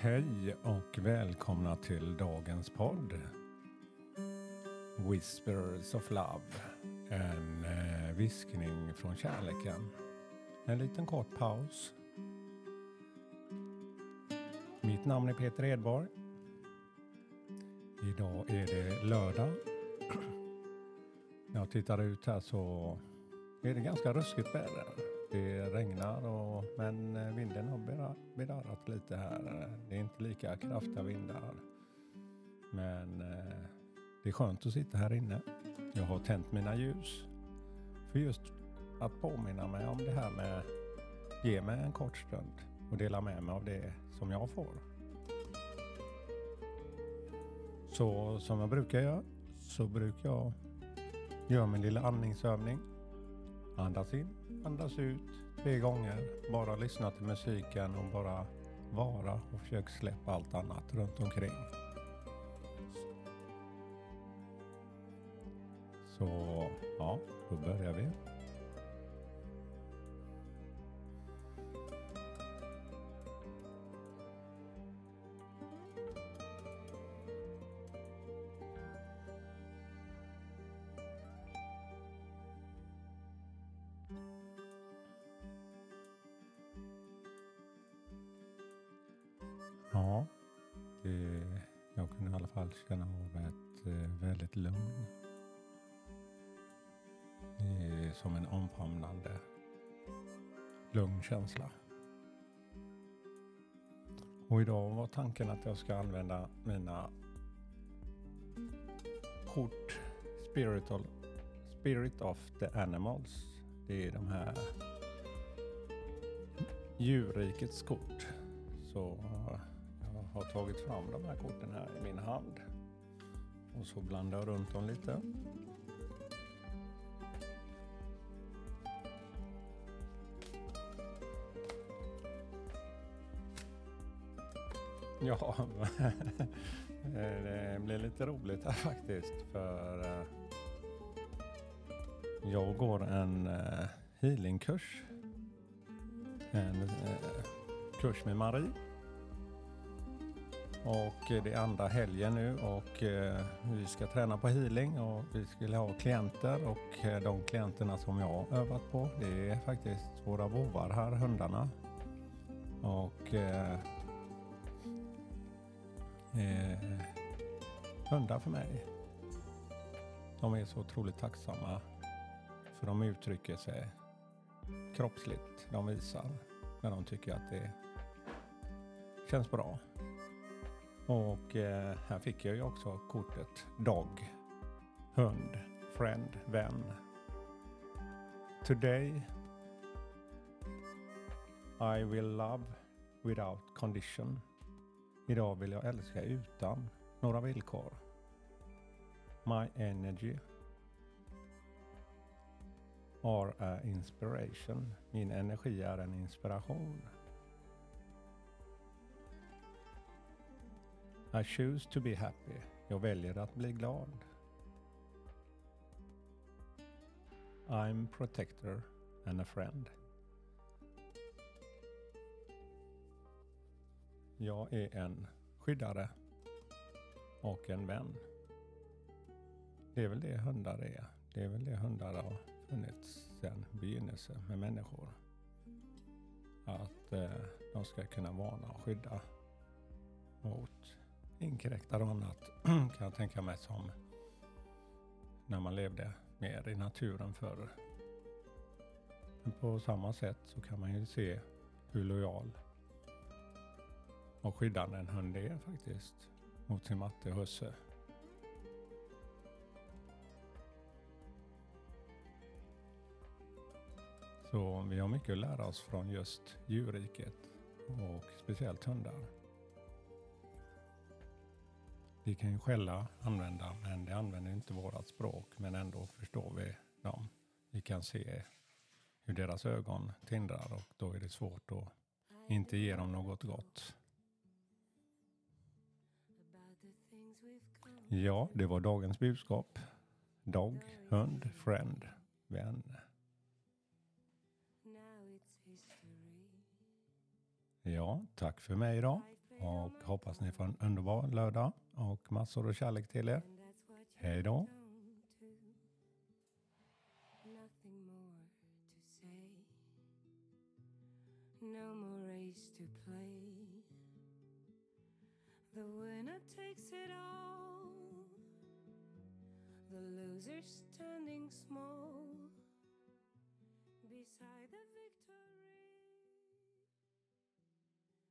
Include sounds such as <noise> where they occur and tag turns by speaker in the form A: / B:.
A: Hej och välkomna till dagens podd. Whispers of Love. En eh, viskning från kärleken. En liten kort paus. Mitt namn är Peter Edborg. Idag är det lördag. När jag tittar ut här så är det ganska ruskigt väder. Det regnar och, men eh, vinden har bedarrat lite här. Det är inte lika kraftiga vindar. Men eh, det är skönt att sitta här inne. Jag har tänt mina ljus. För just att påminna mig om det här med ge mig en kort stund och dela med mig av det som jag får. Så som jag brukar göra så brukar jag göra min lilla andningsövning. Andas in, andas ut tre gånger. Bara lyssna till musiken och bara vara och försök släppa allt annat runt omkring. Så ja, då börjar vi. Ja, det, jag kunde i alla fall känna av ett eh, väldigt lugn. Eh, som en omfamnande lugn känsla. Och idag var tanken att jag ska använda mina kort Spiritual, Spirit of the Animals. Det är de här djurrikets kort. Så har tagit fram de här korten här i min hand. Och så blandar jag runt dem lite. Ja, <laughs> det blir lite roligt här faktiskt. För eh, jag går en eh, healingkurs. En eh, kurs med Marie. Och eh, det är andra helgen nu och eh, vi ska träna på healing och vi skulle ha klienter och eh, de klienterna som jag har övat på det är faktiskt våra vovar här, hundarna. Och eh, hundar för mig. De är så otroligt tacksamma för de uttrycker sig kroppsligt. De visar när de tycker att det känns bra. Och eh, här fick jag ju också kortet Dog, hund, friend, vän. Today I will love without condition. Idag vill jag älska utan några villkor. My energy are a inspiration. Min energi är en inspiration. I choose to be happy. Jag väljer att bli glad. I'm protector and a friend. Jag är en skyddare och en vän. Det är väl det hundar är. Det är väl det hundar har funnits sedan begynnelsen med människor. Att eh, de ska kunna varna och skydda mot inkräktar och annat <clears throat> kan jag tänka mig som när man levde mer i naturen förr. Men på samma sätt så kan man ju se hur lojal och skyddande en hund är faktiskt mot sin matte husse. Så vi har mycket att lära oss från just djurriket och speciellt hundar. Vi kan ju skälla, använda, men det använder inte vårt språk, men ändå förstår vi dem. Vi kan se hur deras ögon tindrar och då är det svårt att inte ge dem något gott. Ja, det var dagens budskap. Dog, hund, friend, vän. Ja, tack för mig idag.
B: Och hoppas ni får en underbar lördag och massor av kärlek till er. Hej då! No more race to play. The winner takes it all. The loser standing small beside the victor.